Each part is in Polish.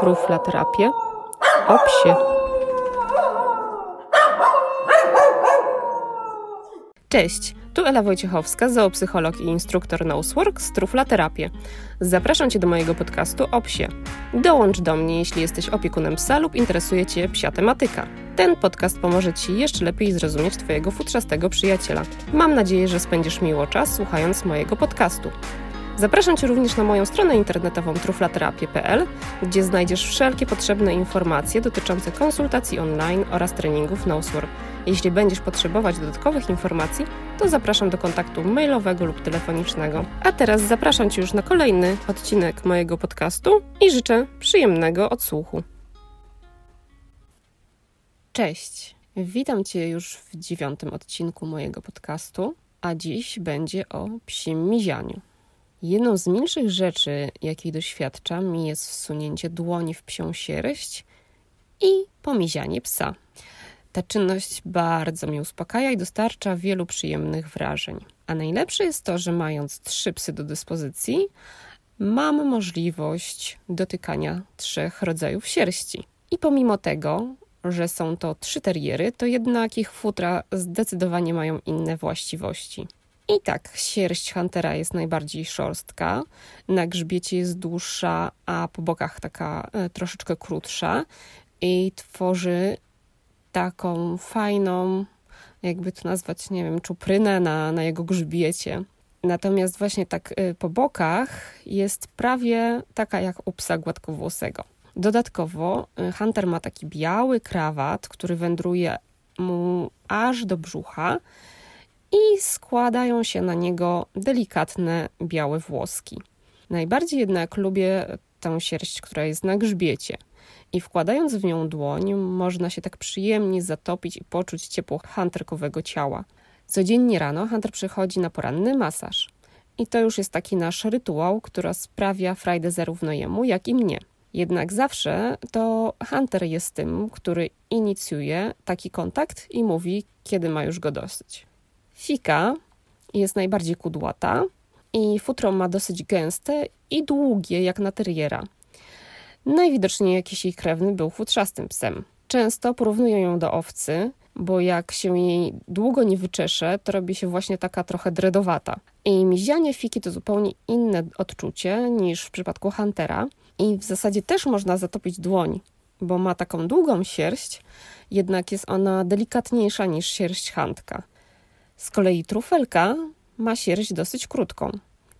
truflaterapię o psie. Cześć, tu Ela Wojciechowska, zoopsycholog i instruktor Nosework z Truflaterapię. Zapraszam Cię do mojego podcastu o psie. Dołącz do mnie, jeśli jesteś opiekunem psa lub interesuje Cię psia tematyka. Ten podcast pomoże Ci jeszcze lepiej zrozumieć Twojego futrzastego przyjaciela. Mam nadzieję, że spędzisz miło czas słuchając mojego podcastu. Zapraszam Cię również na moją stronę internetową truflaterapię.pl, gdzie znajdziesz wszelkie potrzebne informacje dotyczące konsultacji online oraz treningów Nosework. Jeśli będziesz potrzebować dodatkowych informacji, to zapraszam do kontaktu mailowego lub telefonicznego. A teraz zapraszam Cię już na kolejny odcinek mojego podcastu i życzę przyjemnego odsłuchu. Cześć, witam Cię już w dziewiątym odcinku mojego podcastu, a dziś będzie o psim mizianiu. Jedną z milszych rzeczy, jakiej doświadczam, jest wsunięcie dłoni w psią sierść i pomizianie psa. Ta czynność bardzo mnie uspokaja i dostarcza wielu przyjemnych wrażeń. A najlepsze jest to, że mając trzy psy do dyspozycji, mam możliwość dotykania trzech rodzajów sierści. I pomimo tego, że są to trzy teriery, to jednak ich futra zdecydowanie mają inne właściwości. I tak, sierść Huntera jest najbardziej szorstka, na grzbiecie jest dłuższa, a po bokach taka e, troszeczkę krótsza i tworzy taką fajną, jakby to nazwać, nie wiem, czuprynę na, na jego grzbiecie. Natomiast właśnie tak e, po bokach jest prawie taka jak u psa gładkowłosego. Dodatkowo e, Hunter ma taki biały krawat, który wędruje mu aż do brzucha, i składają się na niego delikatne białe włoski. Najbardziej jednak lubię tę sierść, która jest na grzbiecie. I wkładając w nią dłoń, można się tak przyjemnie zatopić i poczuć ciepło hunterkowego ciała. Codziennie rano Hunter przychodzi na poranny masaż. I to już jest taki nasz rytuał, który sprawia frajdę zarówno jemu, jak i mnie. Jednak zawsze to Hunter jest tym, który inicjuje taki kontakt i mówi, kiedy ma już go dosyć. Fika jest najbardziej kudłata i futro ma dosyć gęste i długie, jak na teriera. Najwidoczniej jakiś jej krewny był futrzastym psem. Często porównują ją do owcy, bo jak się jej długo nie wyczesze, to robi się właśnie taka trochę dredowata. I mizianie fiki to zupełnie inne odczucie niż w przypadku Huntera. I w zasadzie też można zatopić dłoń, bo ma taką długą sierść, jednak jest ona delikatniejsza niż sierść Huntka. Z kolei trufelka ma sierść dosyć krótką.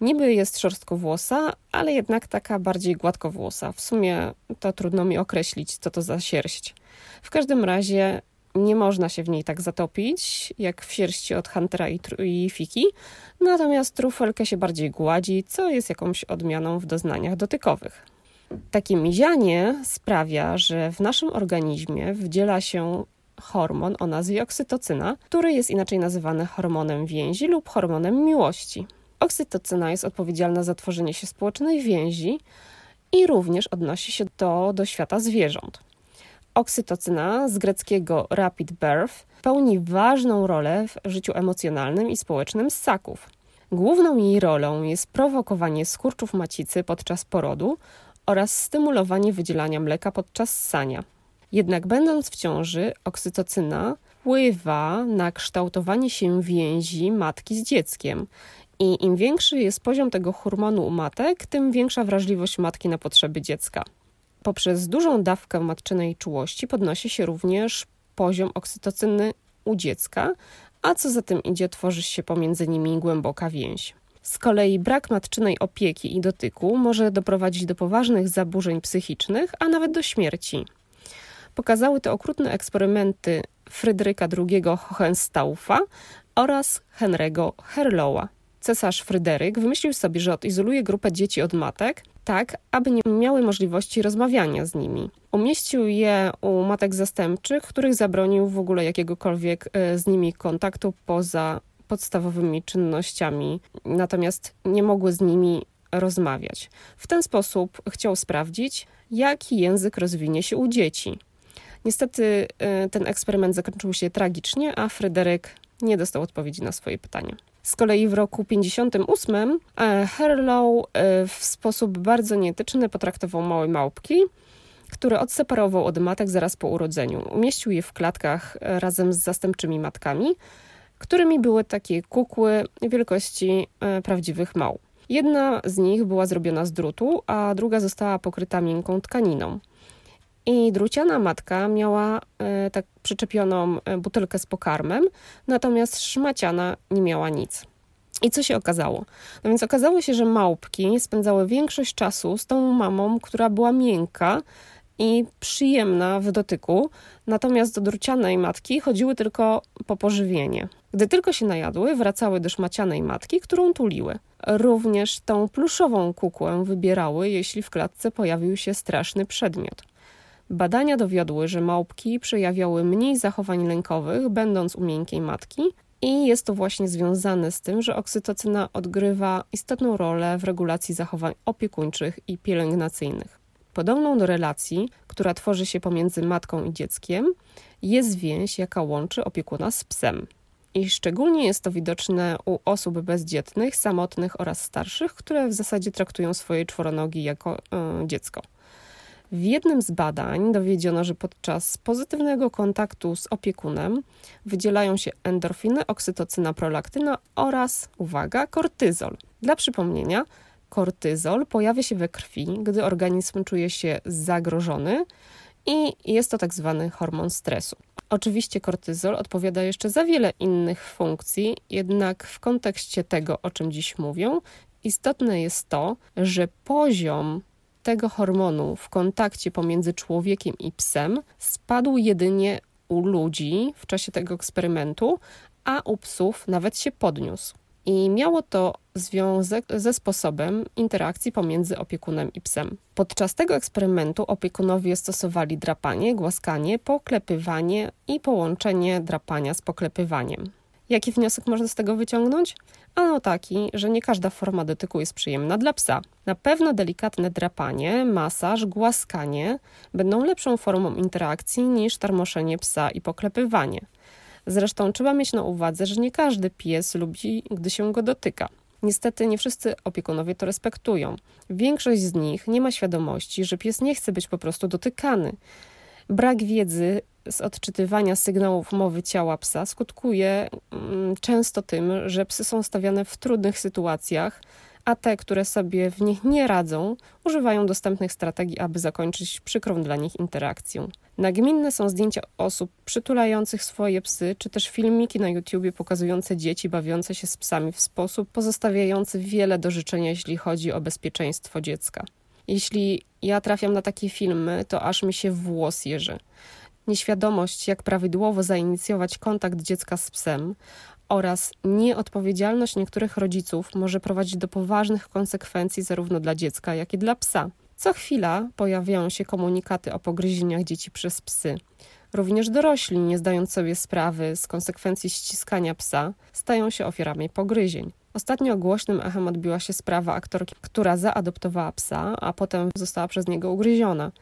Niby jest szorstkowłosa, ale jednak taka bardziej gładkowłosa. W sumie to trudno mi określić, co to za sierść. W każdym razie nie można się w niej tak zatopić, jak w sierści od Huntera i, i Fiki, natomiast trufelkę się bardziej gładzi, co jest jakąś odmianą w doznaniach dotykowych. Takie mizianie sprawia, że w naszym organizmie wdziela się hormon o nazwie oksytocyna, który jest inaczej nazywany hormonem więzi lub hormonem miłości. Oksytocyna jest odpowiedzialna za tworzenie się społecznej więzi i również odnosi się do, do świata zwierząt. Oksytocyna z greckiego rapid birth pełni ważną rolę w życiu emocjonalnym i społecznym ssaków. Główną jej rolą jest prowokowanie skurczów macicy podczas porodu oraz stymulowanie wydzielania mleka podczas ssania. Jednak będąc w ciąży, oksytocyna wpływa na kształtowanie się więzi matki z dzieckiem. I im większy jest poziom tego hormonu u matek, tym większa wrażliwość matki na potrzeby dziecka. Poprzez dużą dawkę matczynej czułości podnosi się również poziom oksytocyny u dziecka, a co za tym idzie, tworzy się pomiędzy nimi głęboka więź. Z kolei brak matczynej opieki i dotyku może doprowadzić do poważnych zaburzeń psychicznych, a nawet do śmierci. Pokazały to okrutne eksperymenty Fryderyka II Hohenstaufa oraz Henry'ego Herlowa. Cesarz Fryderyk wymyślił sobie, że odizoluje grupę dzieci od matek, tak aby nie miały możliwości rozmawiania z nimi. Umieścił je u matek zastępczych, których zabronił w ogóle jakiegokolwiek e, z nimi kontaktu poza podstawowymi czynnościami, natomiast nie mogły z nimi rozmawiać. W ten sposób chciał sprawdzić, jaki język rozwinie się u dzieci. Niestety y, ten eksperyment zakończył się tragicznie, a Fryderyk nie dostał odpowiedzi na swoje pytania. Z kolei w roku 58 e, Herlow e, w sposób bardzo nieetyczny potraktował małe małpki który odseparował od matek zaraz po urodzeniu. Umieścił je w klatkach razem z zastępczymi matkami, którymi były takie kukły wielkości e, prawdziwych małp. Jedna z nich była zrobiona z drutu, a druga została pokryta miękką tkaniną. I druciana matka miała e, tak przyczepioną e, butelkę z pokarmem, natomiast szmaciana nie miała nic. I co się okazało? No więc okazało się, że małpki spędzały większość czasu z tą mamą, która była miękka i przyjemna w dotyku, natomiast do drucianej matki chodziły tylko po pożywienie. Gdy tylko się najadły, wracały do szmacianej matki, którą tuliły. Również tą pluszową kukłę wybierały, jeśli w klatce pojawił się straszny przedmiot. Badania dowiodły, że małpki przejawiały mniej zachowań lękowych, będąc u miękkiej matki, i jest to właśnie związane z tym, że oksytocyna odgrywa istotną rolę w regulacji zachowań opiekuńczych i pielęgnacyjnych. Podobną do relacji, która tworzy się pomiędzy matką i dzieckiem, jest więź, jaka łączy opiekuna z psem. I szczególnie jest to widoczne u osób bezdzietnych, samotnych oraz starszych, które w zasadzie traktują swoje czworonogi jako y, dziecko. W jednym z badań dowiedziono, że podczas pozytywnego kontaktu z opiekunem wydzielają się endorfiny, oksytocyna, prolaktyna oraz, uwaga, kortyzol. Dla przypomnienia, kortyzol pojawia się we krwi, gdy organizm czuje się zagrożony i jest to tak zwany hormon stresu. Oczywiście kortyzol odpowiada jeszcze za wiele innych funkcji, jednak w kontekście tego, o czym dziś mówią, istotne jest to, że poziom tego hormonu w kontakcie pomiędzy człowiekiem i psem spadł jedynie u ludzi w czasie tego eksperymentu, a u psów nawet się podniósł. I miało to związek ze sposobem interakcji pomiędzy opiekunem i psem. Podczas tego eksperymentu opiekunowie stosowali drapanie, głaskanie, poklepywanie i połączenie drapania z poklepywaniem. Jaki wniosek można z tego wyciągnąć? Ano taki, że nie każda forma dotyku jest przyjemna dla psa. Na pewno delikatne drapanie, masaż, głaskanie będą lepszą formą interakcji niż tarmoszenie psa i poklepywanie. Zresztą trzeba mieć na uwadze, że nie każdy pies lubi, gdy się go dotyka. Niestety nie wszyscy opiekunowie to respektują. Większość z nich nie ma świadomości, że pies nie chce być po prostu dotykany. Brak wiedzy z odczytywania sygnałów mowy ciała psa skutkuje mm, często tym, że psy są stawiane w trudnych sytuacjach, a te, które sobie w nich nie radzą, używają dostępnych strategii, aby zakończyć przykrą dla nich interakcję. Nagminne są zdjęcia osób przytulających swoje psy, czy też filmiki na YouTubie pokazujące dzieci bawiące się z psami w sposób pozostawiający wiele do życzenia, jeśli chodzi o bezpieczeństwo dziecka. Jeśli ja trafiam na takie filmy, to aż mi się włos jeży. Nieświadomość, jak prawidłowo zainicjować kontakt dziecka z psem oraz nieodpowiedzialność niektórych rodziców może prowadzić do poważnych konsekwencji zarówno dla dziecka, jak i dla psa. Co chwila pojawiają się komunikaty o pogryzieniach dzieci przez psy. Również dorośli, nie zdając sobie sprawy z konsekwencji ściskania psa, stają się ofiarami pogryzień. Ostatnio głośnym echem odbiła się sprawa aktorki, która zaadoptowała psa, a potem została przez niego ugryziona.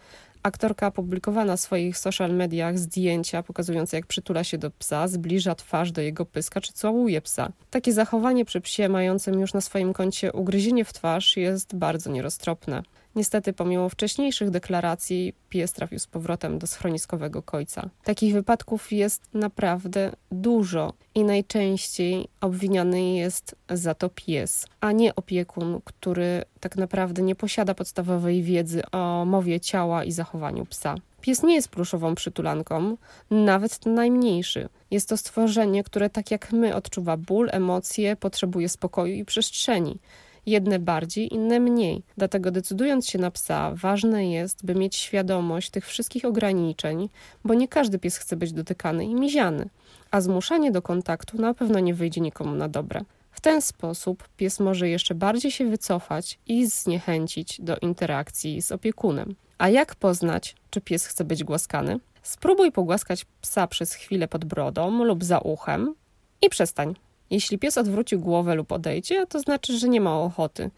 Aktorka opublikowała na swoich social mediach zdjęcia pokazujące, jak przytula się do psa, zbliża twarz do jego pyska czy całuje psa. Takie zachowanie przy psie mającym już na swoim koncie ugryzienie w twarz jest bardzo nieroztropne. Niestety, pomimo wcześniejszych deklaracji, pies trafił z powrotem do schroniskowego kojca. Takich wypadków jest naprawdę dużo i najczęściej obwiniany jest za to pies, a nie opiekun, który tak naprawdę nie posiada podstawowej wiedzy o mowie ciała i zachowaniu psa. Pies nie jest pluszową przytulanką, nawet najmniejszy. Jest to stworzenie, które tak jak my odczuwa ból, emocje, potrzebuje spokoju i przestrzeni jedne bardziej, inne mniej. Dlatego decydując się na psa, ważne jest, by mieć świadomość tych wszystkich ograniczeń, bo nie każdy pies chce być dotykany i miziany, a zmuszanie do kontaktu na pewno nie wyjdzie nikomu na dobre. W ten sposób pies może jeszcze bardziej się wycofać i zniechęcić do interakcji z opiekunem. A jak poznać, czy pies chce być głaskany? Spróbuj pogłaskać psa przez chwilę pod brodą lub za uchem i przestań. Jeśli pies odwróci głowę lub odejdzie, to znaczy, że nie ma ochoty.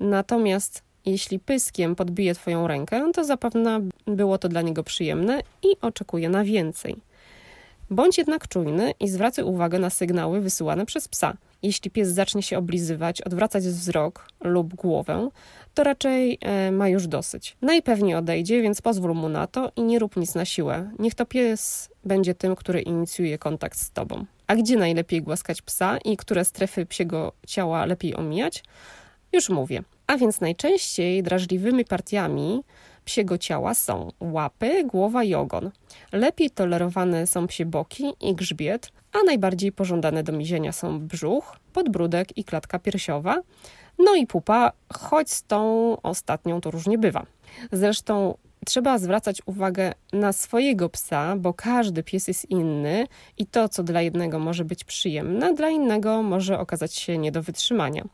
Natomiast jeśli pyskiem podbije Twoją rękę, to zapewne było to dla niego przyjemne i oczekuje na więcej. Bądź jednak czujny i zwracaj uwagę na sygnały wysyłane przez psa. Jeśli pies zacznie się oblizywać, odwracać wzrok lub głowę, to raczej e, ma już dosyć. Najpewniej odejdzie, więc pozwól mu na to i nie rób nic na siłę. Niech to pies będzie tym, który inicjuje kontakt z tobą. A gdzie najlepiej głaskać psa i które strefy psiego ciała lepiej omijać? Już mówię. A więc najczęściej drażliwymi partiami psiego ciała są łapy, głowa i ogon. Lepiej tolerowane są psie boki i grzbiet, a najbardziej pożądane do mizienia są brzuch, podbródek i klatka piersiowa, no i pupa, choć z tą ostatnią to różnie bywa. Zresztą trzeba zwracać uwagę na swojego psa, bo każdy pies jest inny i to, co dla jednego może być przyjemne, dla innego może okazać się nie do wytrzymania.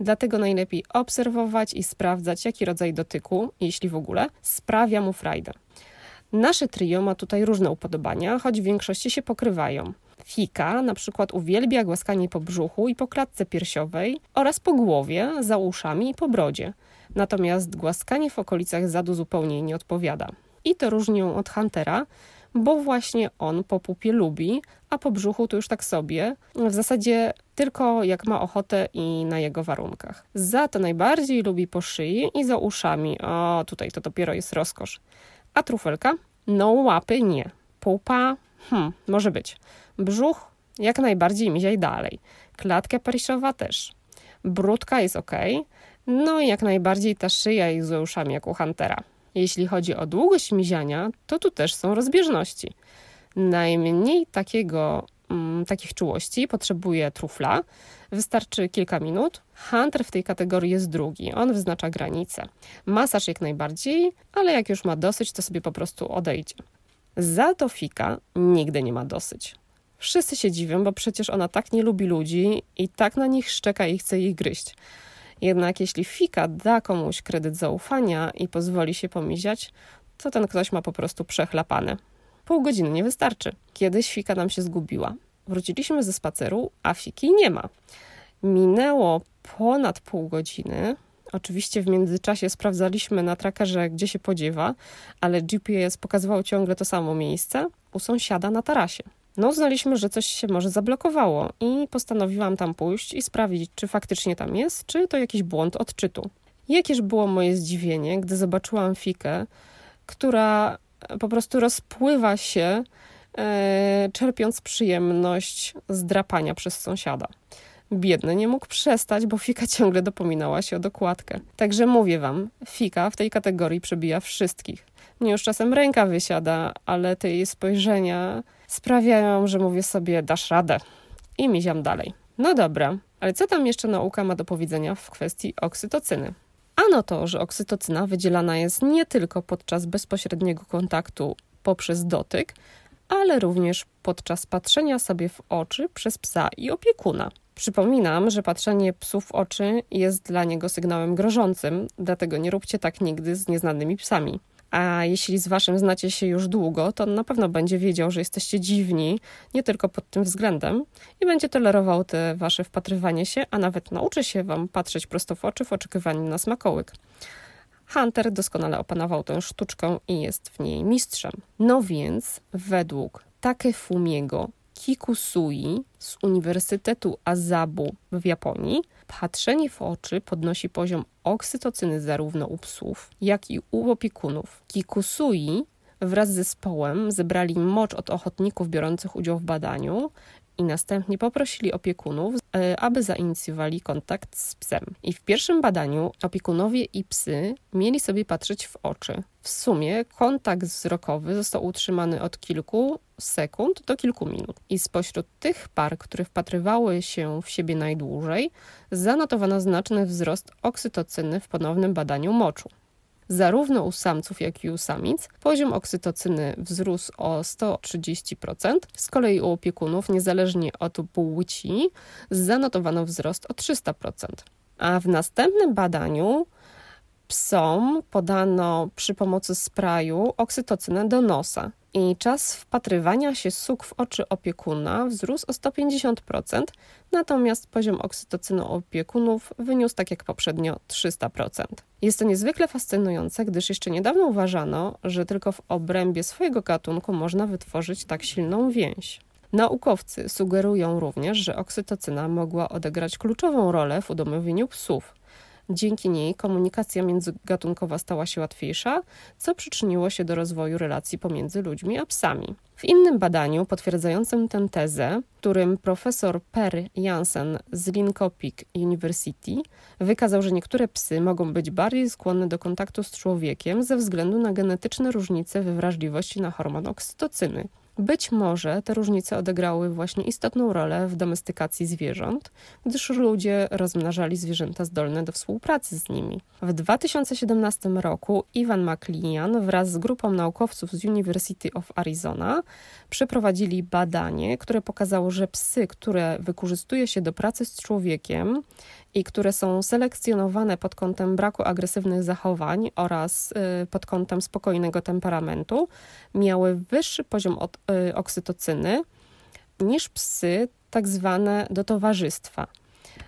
Dlatego najlepiej obserwować i sprawdzać, jaki rodzaj dotyku, jeśli w ogóle, sprawia mu frajdę. Nasze trio ma tutaj różne upodobania, choć w większości się pokrywają. Fika na przykład uwielbia głaskanie po brzuchu i po klatce piersiowej oraz po głowie, za uszami i po brodzie. Natomiast głaskanie w okolicach zadu zupełnie nie odpowiada. I to różni ją od Huntera, bo właśnie on po pupie lubi, a po brzuchu to już tak sobie, w zasadzie tylko jak ma ochotę i na jego warunkach. Za to najbardziej lubi po szyi i za uszami. O, tutaj to dopiero jest rozkosz. A trufelka? No łapy nie. Pupa? Hmm, może być. Brzuch? Jak najbardziej miziaj dalej. Klatka pariszowa też. Brudka jest ok. No i jak najbardziej ta szyja jest z uszami jak u Huntera. Jeśli chodzi o długość miziania, to tu też są rozbieżności. Najmniej takiego, mm, takich czułości potrzebuje trufla. Wystarczy kilka minut. Hunter w tej kategorii jest drugi. On wyznacza granice. Masaż jak najbardziej, ale jak już ma dosyć, to sobie po prostu odejdzie. Za to Fika nigdy nie ma dosyć. Wszyscy się dziwią, bo przecież ona tak nie lubi ludzi i tak na nich szczeka i chce ich gryźć. Jednak jeśli Fika da komuś kredyt zaufania i pozwoli się pomiziać, to ten ktoś ma po prostu przechlapane. Pół godziny nie wystarczy. Kiedyś Fika nam się zgubiła. Wróciliśmy ze spaceru, a Fiki nie ma. Minęło ponad pół godziny. Oczywiście w międzyczasie sprawdzaliśmy na trackerze, gdzie się podziewa, ale GPS pokazywał ciągle to samo miejsce u sąsiada na tarasie. No, uznaliśmy, że coś się może zablokowało i postanowiłam tam pójść i sprawdzić, czy faktycznie tam jest, czy to jakiś błąd odczytu. Jakież było moje zdziwienie, gdy zobaczyłam fikę, która po prostu rozpływa się, e, czerpiąc przyjemność z drapania przez sąsiada. Biedny nie mógł przestać, bo Fika ciągle dopominała się o dokładkę. Także mówię wam, Fika w tej kategorii przebija wszystkich. Mnie już czasem ręka wysiada, ale te jej spojrzenia sprawiają, że mówię sobie, dasz radę. I miziam dalej. No dobra, ale co tam jeszcze nauka ma do powiedzenia w kwestii oksytocyny? Ano to, że oksytocyna wydzielana jest nie tylko podczas bezpośredniego kontaktu poprzez dotyk, ale również podczas patrzenia sobie w oczy przez psa i opiekuna. Przypominam, że patrzenie psów w oczy jest dla niego sygnałem grożącym, dlatego nie róbcie tak nigdy z nieznanymi psami. A jeśli z waszym znacie się już długo, to on na pewno będzie wiedział, że jesteście dziwni, nie tylko pod tym względem, i będzie tolerował te wasze wpatrywanie się, a nawet nauczy się wam patrzeć prosto w oczy w oczekiwaniu na smakołyk. Hunter doskonale opanował tę sztuczkę i jest w niej mistrzem. No więc, według Takefumiego Kikusui z Uniwersytetu Azabu w Japonii, patrzenie w oczy podnosi poziom oksytocyny zarówno u psów, jak i u opiekunów. Kikusui wraz z zespołem zebrali mocz od ochotników biorących udział w badaniu i następnie poprosili opiekunów, e, aby zainicjowali kontakt z psem. I w pierwszym badaniu opiekunowie i psy mieli sobie patrzeć w oczy. W sumie kontakt wzrokowy został utrzymany od kilku sekund do kilku minut. I spośród tych par, które wpatrywały się w siebie najdłużej, zanotowano znaczny wzrost oksytocyny w ponownym badaniu moczu. Zarówno u samców, jak i u samic. Poziom oksytocyny wzrósł o 130%, z kolei u opiekunów, niezależnie od płci, zanotowano wzrost o 300%. A w następnym badaniu psom podano przy pomocy spraju oksytocynę do nosa i czas wpatrywania się suk w oczy opiekuna wzrósł o 150%, natomiast poziom oksytocyny opiekunów wyniósł tak jak poprzednio 300%. Jest to niezwykle fascynujące, gdyż jeszcze niedawno uważano, że tylko w obrębie swojego gatunku można wytworzyć tak silną więź. Naukowcy sugerują również, że oksytocyna mogła odegrać kluczową rolę w udomowieniu psów. Dzięki niej komunikacja międzygatunkowa stała się łatwiejsza, co przyczyniło się do rozwoju relacji pomiędzy ludźmi a psami. W innym badaniu potwierdzającym tę tezę, którym profesor Per Jansen z Linkopik University wykazał, że niektóre psy mogą być bardziej skłonne do kontaktu z człowiekiem ze względu na genetyczne różnice we wrażliwości na hormon oksytocyny. Być może te różnice odegrały właśnie istotną rolę w domestykacji zwierząt, gdyż ludzie rozmnażali zwierzęta zdolne do współpracy z nimi. W 2017 roku Ivan McLean wraz z grupą naukowców z University of Arizona przeprowadzili badanie, które pokazało, że psy, które wykorzystuje się do pracy z człowiekiem i które są selekcjonowane pod kątem braku agresywnych zachowań oraz y, pod kątem spokojnego temperamentu, miały wyższy poziom y, oksytocyny niż psy tak zwane do towarzystwa.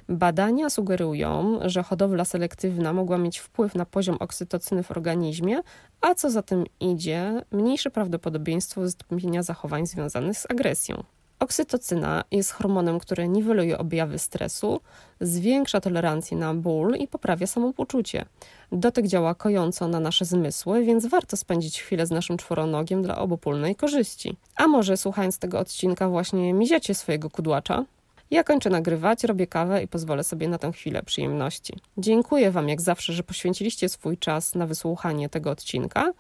Badania sugerują, że hodowla selektywna mogła mieć wpływ na poziom oksytocyny w organizmie, a co za tym idzie, mniejsze prawdopodobieństwo wystąpienia zachowań związanych z agresją. Oksytocyna jest hormonem, który niweluje objawy stresu, zwiększa tolerancję na ból i poprawia samopoczucie. Dotyk działa kojąco na nasze zmysły, więc warto spędzić chwilę z naszym czworonogiem dla obopólnej korzyści. A może słuchając tego odcinka właśnie miziacie swojego kudłacza? Ja kończę nagrywać, robię kawę i pozwolę sobie na tę chwilę przyjemności. Dziękuję Wam jak zawsze, że poświęciliście swój czas na wysłuchanie tego odcinka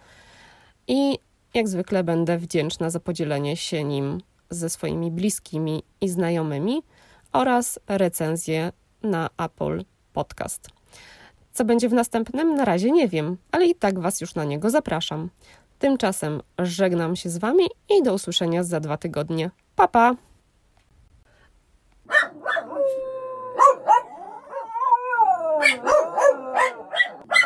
i jak zwykle będę wdzięczna za podzielenie się nim ze swoimi bliskimi i znajomymi oraz recenzję na Apple Podcast. Co będzie w następnym, na razie nie wiem, ale i tak Was już na niego zapraszam. Tymczasem żegnam się z Wami i do usłyszenia za dwa tygodnie. Pa pa!